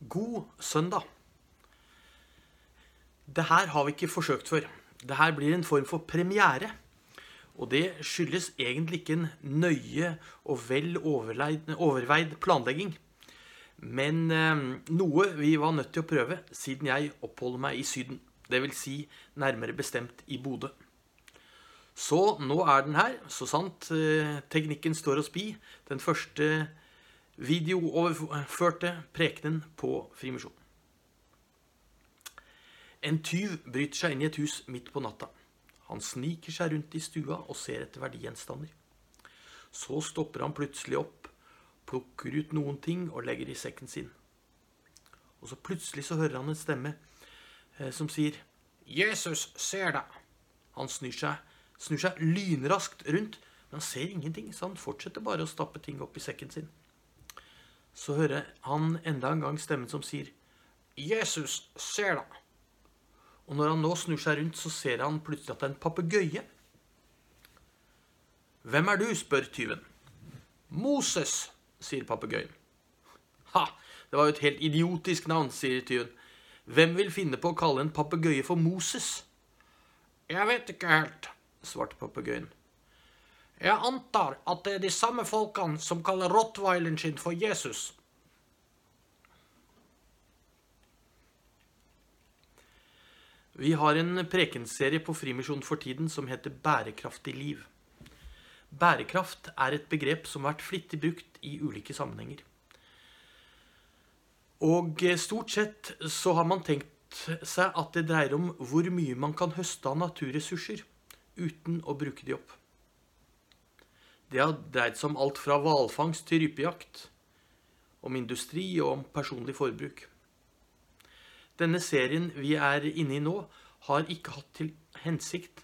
God søndag. Det her har vi ikke forsøkt før. Det her blir en form for premiere. Og det skyldes egentlig ikke en nøye og vel overveid planlegging, men eh, noe vi var nødt til å prøve siden jeg oppholder meg i Syden. Dvs. Si nærmere bestemt i Bodø. Så nå er den her, så sant eh, teknikken står oss bi. Den første videooverførte prekenen på Frimisjonen. En tyv bryter seg inn i et hus midt på natta. Han sniker seg rundt i stua og ser etter verdigjenstander. Så stopper han plutselig opp, plukker ut noen ting og legger i sekken sin. Og så plutselig så hører han en stemme eh, som sier 'Jesus ser deg'. Han snur seg, snur seg lynraskt rundt, men han ser ingenting, så han fortsetter bare å stappe ting opp i sekken sin. Så hører han enda en gang stemmen som sier 'Jesus ser da!' Og når han nå snur seg rundt, så ser han plutselig at det er en papegøye. Hvem er du? spør tyven. Moses, sier papegøyen. Ha, det var jo et helt idiotisk navn, sier tyven. Hvem vil finne på å kalle en papegøye for Moses? Jeg vet ikke helt, svarte papegøyen. Jeg antar at det er de samme folkene som kaller rottweileren sin for Jesus. Vi har en prekenserie på Frimisjon for tiden som heter Bærekraftig liv. Bærekraft er et begrep som har vært flittig brukt i ulike sammenhenger. Og stort sett så har man tenkt seg at det dreier om hvor mye man kan høste av naturressurser uten å bruke de opp. Det har dreid seg om alt fra hvalfangst til rypejakt, om industri og om personlig forbruk. Denne serien vi er inne i nå, har ikke hatt til hensikt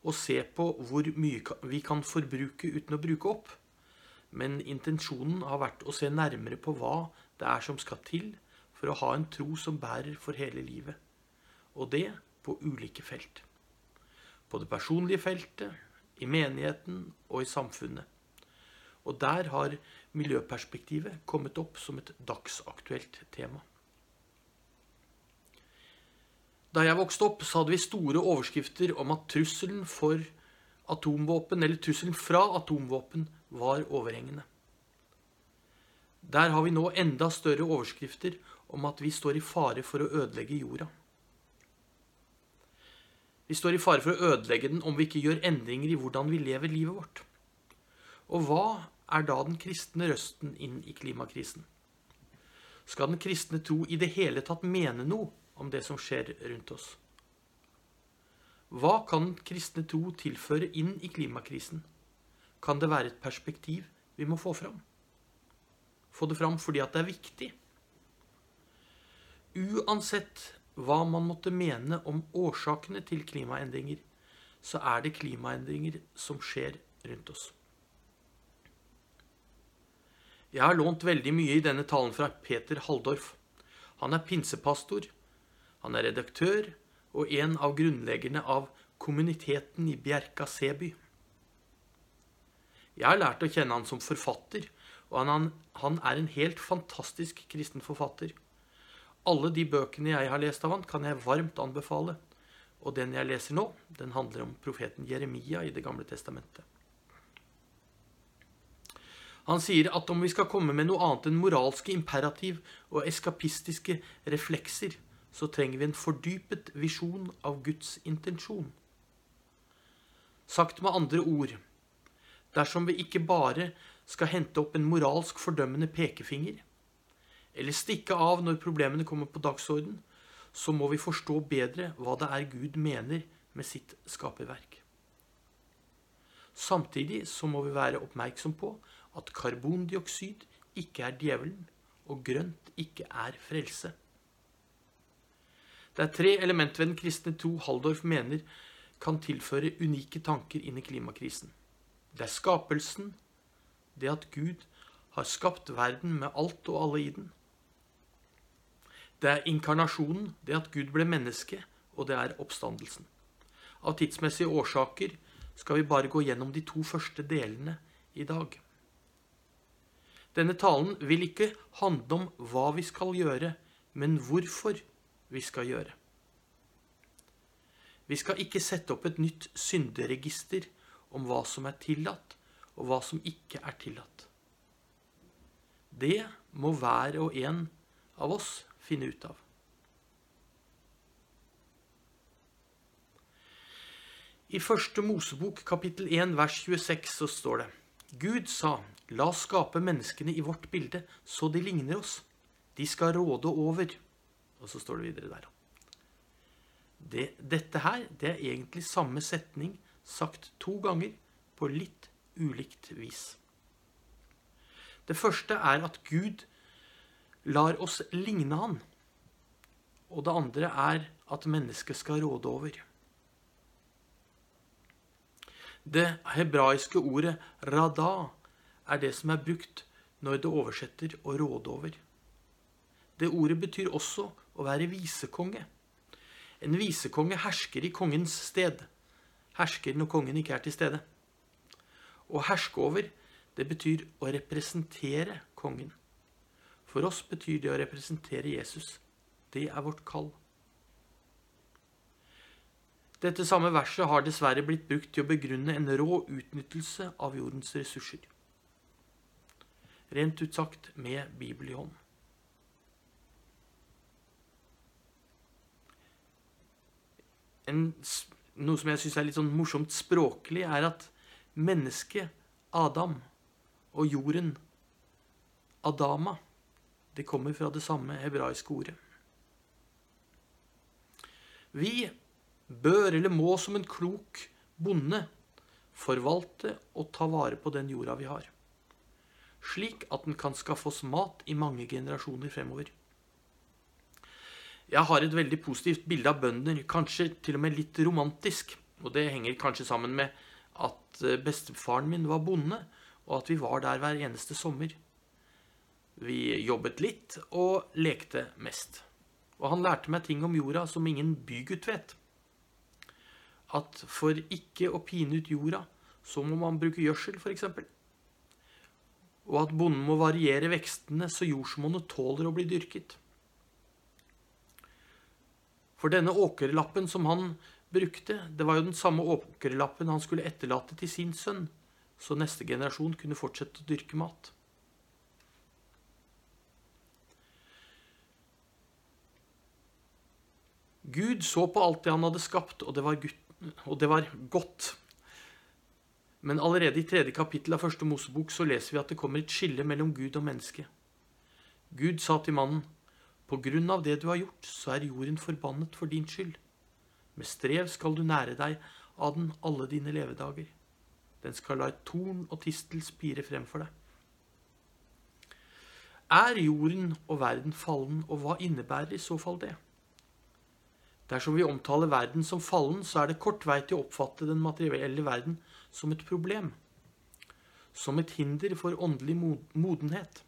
å se på hvor mye vi kan forbruke uten å bruke opp. Men intensjonen har vært å se nærmere på hva det er som skal til for å ha en tro som bærer for hele livet. Og det på ulike felt. På det personlige feltet, i menigheten og i samfunnet. Og der har miljøperspektivet kommet opp som et dagsaktuelt tema. Da jeg vokste opp, så hadde vi store overskrifter om at trusselen for atomvåpen, eller trusselen fra atomvåpen, var overhengende. Der har vi nå enda større overskrifter om at vi står i fare for å ødelegge jorda. Vi står i fare for å ødelegge den om vi ikke gjør endringer i hvordan vi lever livet vårt. Og hva er da den kristne røsten inn i klimakrisen? Skal den kristne tro i det hele tatt mene noe om det som skjer rundt oss. Hva kan den kristne tro tilføre inn i klimakrisen? Kan det være et perspektiv vi må få fram? Få det fram fordi at det er viktig. Uansett hva man måtte mene om årsakene til klimaendringer, så er det klimaendringer som skjer rundt oss. Jeg har lånt veldig mye i denne talen fra Peter Halldorf. Han er pinsepastor han er redaktør og en av grunnleggerne av kommuniteten i Bjerka Seby. Jeg har lært å kjenne han som forfatter, og han, han er en helt fantastisk kristen forfatter. Alle de bøkene jeg har lest av han, kan jeg varmt anbefale. Og den jeg leser nå, den handler om profeten Jeremia i Det gamle testamentet. Han sier at om vi skal komme med noe annet enn moralske imperativ og eskapistiske reflekser, så trenger vi en fordypet visjon av Guds intensjon. Sagt med andre ord dersom vi ikke bare skal hente opp en moralsk fordømmende pekefinger, eller stikke av når problemene kommer på dagsorden, så må vi forstå bedre hva det er Gud mener med sitt skaperverk. Samtidig så må vi være oppmerksom på at karbondioksid ikke er djevelen, og grønt ikke er frelse. Det er tre element ved den kristne tro Haldorf mener kan tilføre unike tanker inn i klimakrisen. Det er skapelsen, det at Gud har skapt verden med alt og alle i den. Det er inkarnasjonen, det at Gud ble menneske, og det er oppstandelsen. Av tidsmessige årsaker skal vi bare gå gjennom de to første delene i dag. Denne talen vil ikke handle om hva vi skal gjøre men hvorfor vi skal gjøre. Vi skal ikke sette opp et nytt synderegister om hva som er tillatt, og hva som ikke er tillatt. Det må hver og en av oss finne ut av. I første Mosebok kapittel 1 vers 26 så står det Gud sa, la oss skape menneskene i vårt bilde, så de ligner oss. De skal råde over. Og så står det videre der. Det, dette her, det er egentlig samme setning sagt to ganger på litt ulikt vis. Det første er at Gud lar oss ligne Han. Og det andre er at mennesket skal råde over. Det hebraiske ordet 'rada' er det som er brukt når det oversetter 'å råde over'. Det ordet betyr også å være visekonge. En visekonge hersker i kongens sted. Hersker når kongen ikke er til stede. Å herske over, det betyr å representere kongen. For oss betyr det å representere Jesus. Det er vårt kall. Dette samme verset har dessverre blitt brukt til å begrunne en rå utnyttelse av jordens ressurser. Rent ut sagt med Bibel i hånd. En, noe som jeg syns er litt sånn morsomt språklig, er at mennesket Adam og jorden Adama det kommer fra det samme hebraiske ordet. Vi bør eller må som en klok bonde forvalte og ta vare på den jorda vi har, slik at den kan skaffe oss mat i mange generasjoner fremover. Jeg har et veldig positivt bilde av bønder, kanskje til og med litt romantisk. Og det henger kanskje sammen med at eh, bestefaren min var bonde, og at vi var der hver eneste sommer. Vi jobbet litt og lekte mest. Og han lærte meg ting om jorda som ingen bygutt vet at for ikke å pine ut jorda, så må man bruke gjødsel, f.eks. Og at bonden må variere vekstene så jordsmonnet tåler å bli dyrket. For denne åkerlappen som han brukte, det var jo den samme åkerlappen han skulle etterlate til sin sønn, så neste generasjon kunne fortsette å dyrke mat. Gud så på alt det han hadde skapt, og det var og det var godt. Men allerede i tredje kapittel av første Mosebok så leser vi at det kommer et skille mellom Gud og menneske. Gud sa til mannen, på grunn av det du har gjort, så er jorden forbannet for din skyld. Med strev skal du nære deg av den alle dine levedager. Den skal la et torn og tistel spire frem for deg. Er jorden og verden fallen, og hva innebærer i så fall det? Dersom vi omtaler verden som fallen, så er det kort vei til å oppfatte den materielle verden som et problem. Som et hinder for åndelig modenhet.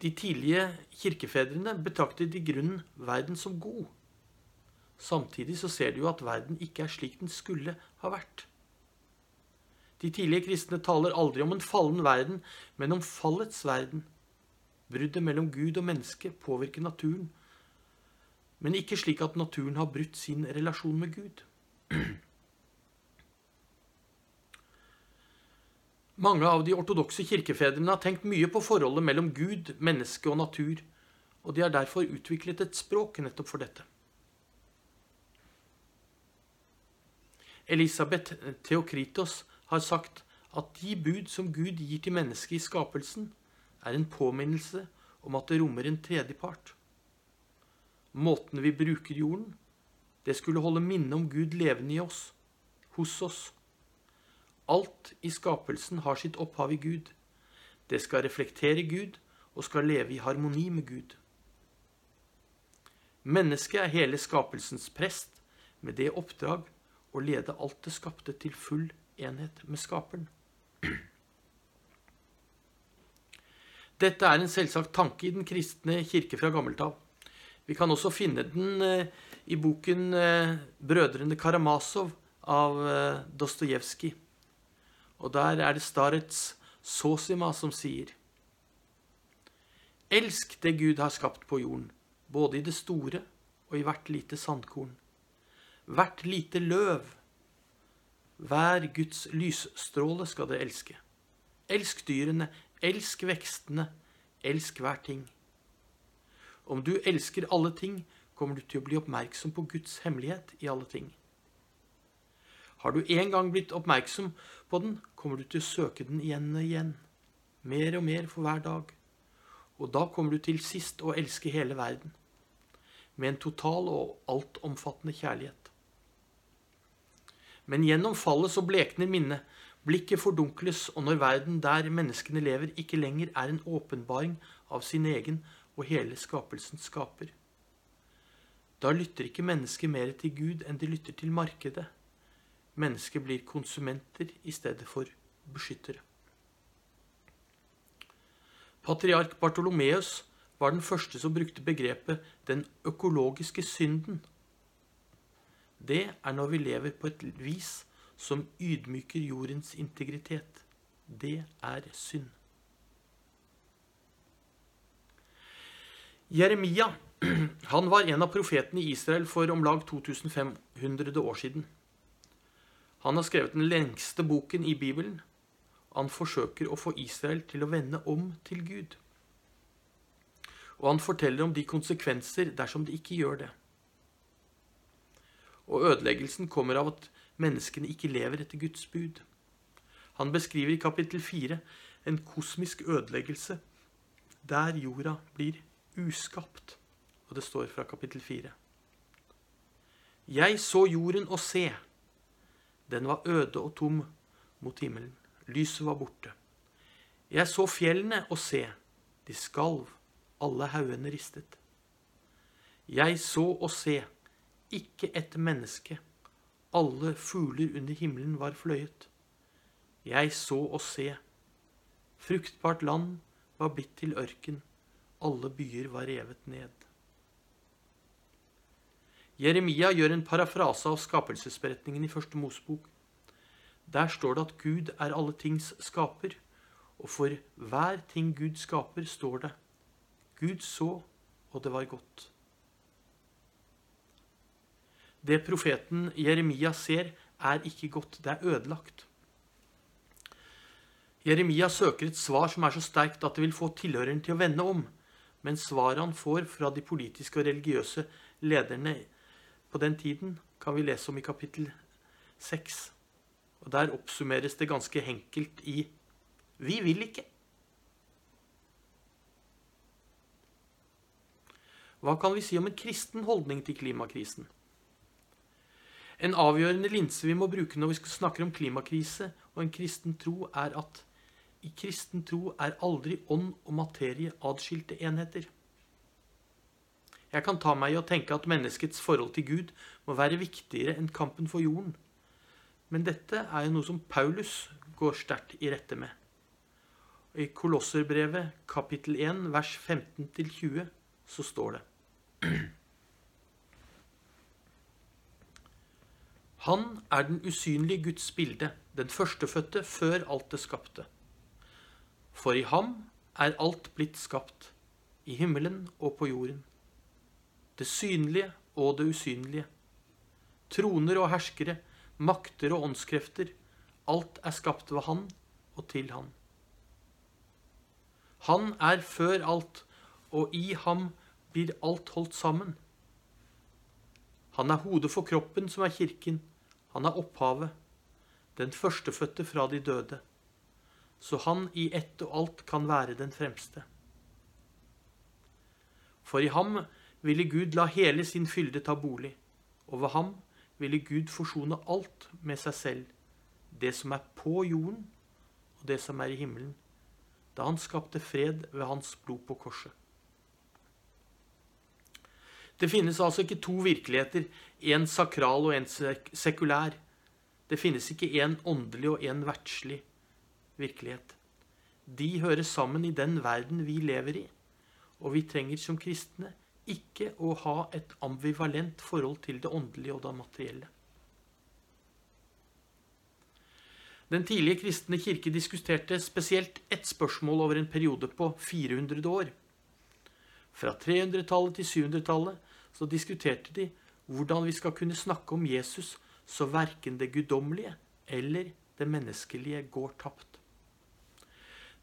De tidlige kirkefedrene betraktet i grunnen verden som god. Samtidig så ser de jo at verden ikke er slik den skulle ha vært. De tidlige kristne taler aldri om en fallen verden, men om fallets verden. Bruddet mellom Gud og menneske påvirker naturen men ikke slik at naturen har brutt sin relasjon med Gud. Mange av de ortodokse kirkefedrene har tenkt mye på forholdet mellom Gud, menneske og natur, og de har derfor utviklet et språk nettopp for dette. Elisabeth Theokritos har sagt at de bud som Gud gir til mennesket i skapelsen, er en påminnelse om at det rommer en tredjepart måten vi bruker jorden, det skulle holde minnet om Gud levende i oss, hos oss. Alt i skapelsen har sitt opphav i Gud. Det skal reflektere Gud og skal leve i harmoni med Gud. Mennesket er hele skapelsens prest med det oppdrag å lede alt det skapte til full enhet med Skaperen. Dette er en selvsagt tanke i den kristne kirke fra gammelt av. Vi kan også finne den eh, i boken eh, 'Brødrene Karamazov' av eh, Dostojevskij. Og der er det Starets Sosima som sier Elsk det Gud har skapt på jorden, både i det store og i hvert lite sandkorn. Hvert lite løv. Hver Guds lysstråle skal det elske. Elsk dyrene, elsk vekstene, elsk hver ting. Om du elsker alle ting, kommer du til å bli oppmerksom på Guds hemmelighet i alle ting. Har du en gang blitt oppmerksom på den, kommer du til å søke den igjen og igjen, mer og mer for hver dag. Og da kommer du til sist å elske hele verden, med en total og altomfattende kjærlighet. Men gjennom fallet så blekner minnet, blikket fordunkles, og når verden der menneskene lever, ikke lenger er en åpenbaring av sin egen og hele skapelsen skaper. Da lytter ikke mennesket mer til Gud enn de lytter til markedet. Mennesket blir konsumenter i stedet for beskyttere. Patriark Bartolomeus var den første som brukte begrepet 'den økologiske synden'. Det er når vi lever på et vis som ydmyker jordens integritet. Det er synd. Jeremia han var en av profetene i Israel for om lag 2500 år siden. Han har skrevet den lengste boken i Bibelen. Han forsøker å få Israel til å vende om til Gud. Og han forteller om de konsekvenser dersom de ikke gjør det. Og ødeleggelsen kommer av at menneskene ikke lever etter Guds bud. Han beskriver i kapittel 4 en kosmisk ødeleggelse der jorda blir uskapt. Og det står fra kapittel 4. Jeg så jorden og se. Den var øde og tom mot himmelen. Lyset var borte. Jeg så fjellene og se. De skalv. Alle haugene ristet. Jeg så og se. Ikke et menneske. Alle fugler under himmelen var fløyet. Jeg så og se. Fruktbart land var blitt til ørken. Alle byer var revet ned. Jeremia gjør en parafrase av skapelsesberetningen i første Mosebok. Der står det at Gud er alle tings skaper, og for hver ting Gud skaper, står det Gud så, og det var godt. Det profeten Jeremia ser, er ikke godt, det er ødelagt. Jeremia søker et svar som er så sterkt at det vil få tilhøreren til å vende om, men svaret han får fra de politiske og religiøse lederne på den tiden, kan vi lese om i kapittel 6. Og Der oppsummeres det ganske enkelt i 'Vi vil ikke'. Hva kan vi si om en kristen holdning til klimakrisen? En avgjørende linse vi må bruke når vi snakker om klimakrise og en kristen tro, er at i kristen tro er aldri ånd og materie adskilte enheter. Jeg kan ta meg i å tenke at menneskets forhold til Gud må være viktigere enn kampen for jorden. Men dette er jo noe som Paulus går sterkt i rette med. I Kolosserbrevet kapittel 1 vers 15-20 så står det Han er den usynlige Guds bilde, den førstefødte før alt det skapte. For i ham er alt blitt skapt, i himmelen og på jorden det synlige og det usynlige. Troner og herskere, makter og åndskrefter. Alt er skapt ved Han og til Han. Han er før alt, og i ham blir alt holdt sammen. Han er hodet for kroppen, som er kirken. Han er opphavet, den førstefødte fra de døde. Så han i ett og alt kan være den fremste. For i ham ville Gud la hele sin fylde ta bolig. og ved ham ville Gud forsone alt med seg selv, det som er på jorden og det som er i himmelen, da han skapte fred ved hans blod på korset. Det finnes altså ikke to virkeligheter, en sakral og en sekulær. Det finnes ikke en åndelig og en verdslig virkelighet. De hører sammen i den verden vi lever i, og vi trenger som kristne ikke å ha et ambivalent forhold til det åndelige og det materielle. Den tidlige kristne kirke diskuterte spesielt ett spørsmål over en periode på 400 år. Fra 300-tallet til 700-tallet så diskuterte de hvordan vi skal kunne snakke om Jesus så verken det guddommelige eller det menneskelige går tapt.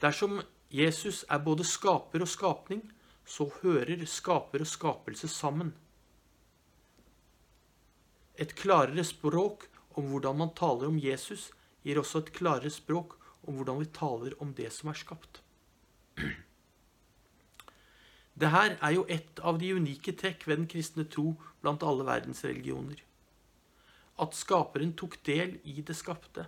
Dersom Jesus er både skaper og skapning, så hører skaper og skapelse sammen. Et klarere språk om hvordan man taler om Jesus, gir også et klarere språk om hvordan vi taler om det som er skapt. Det her er jo et av de unike trekk ved den kristne tro blant alle verdens religioner. At skaperen tok del i det skapte.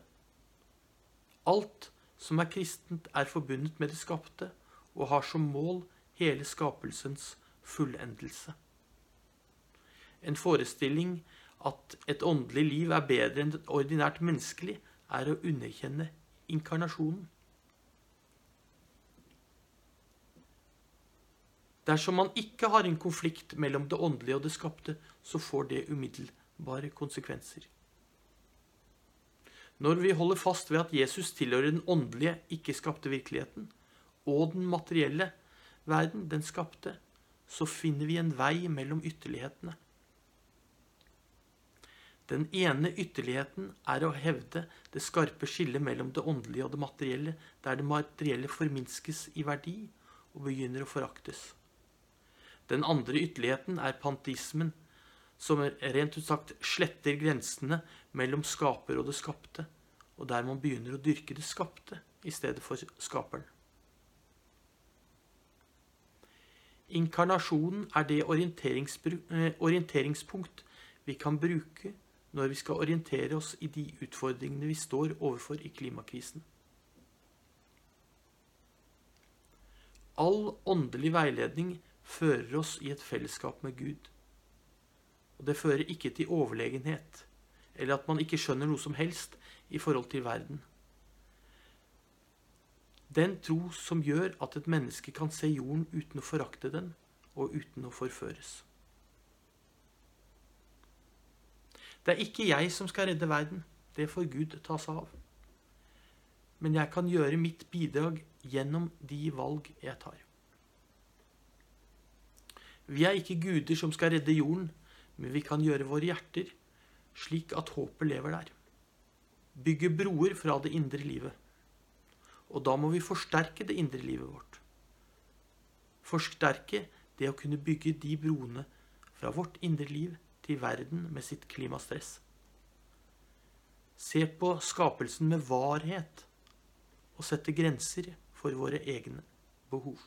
Alt som er kristent, er forbundet med det skapte og har som mål hele skapelsens fullendelse. En forestilling at et åndelig liv er bedre enn et ordinært menneskelig, er å underkjenne inkarnasjonen. Dersom man ikke har en konflikt mellom det åndelige og det skapte, så får det umiddelbare konsekvenser. Når vi holder fast ved at Jesus tilhører den åndelige, ikke-skapte virkeligheten, og den materielle verden, den skapte, så finner vi en vei mellom ytterlighetene. Den ene ytterligheten er å hevde det skarpe skillet mellom det åndelige og det materielle, der det materielle forminskes i verdi og begynner å foraktes. Den andre ytterligheten er pantismen, som rent ut sagt sletter grensene mellom skaper og det skapte, og der man begynner å dyrke det skapte i stedet for skaperen. Inkarnasjonen er det eh, orienteringspunkt vi kan bruke når vi skal orientere oss i de utfordringene vi står overfor i klimakrisen. All åndelig veiledning fører oss i et fellesskap med Gud. Og det fører ikke til overlegenhet, eller at man ikke skjønner noe som helst i forhold til verden. Den tro som gjør at et menneske kan se jorden uten å forakte den, og uten å forføres. Det er ikke jeg som skal redde verden. Det får Gud ta seg av. Men jeg kan gjøre mitt bidrag gjennom de valg jeg tar. Vi er ikke guder som skal redde jorden, men vi kan gjøre våre hjerter slik at håpet lever der. Bygge broer fra det indre livet. Og da må vi forsterke det indre livet vårt. Forsterke det å kunne bygge de broene fra vårt indre liv til verden med sitt klimastress. Se på skapelsen med varhet og sette grenser for våre egne behov.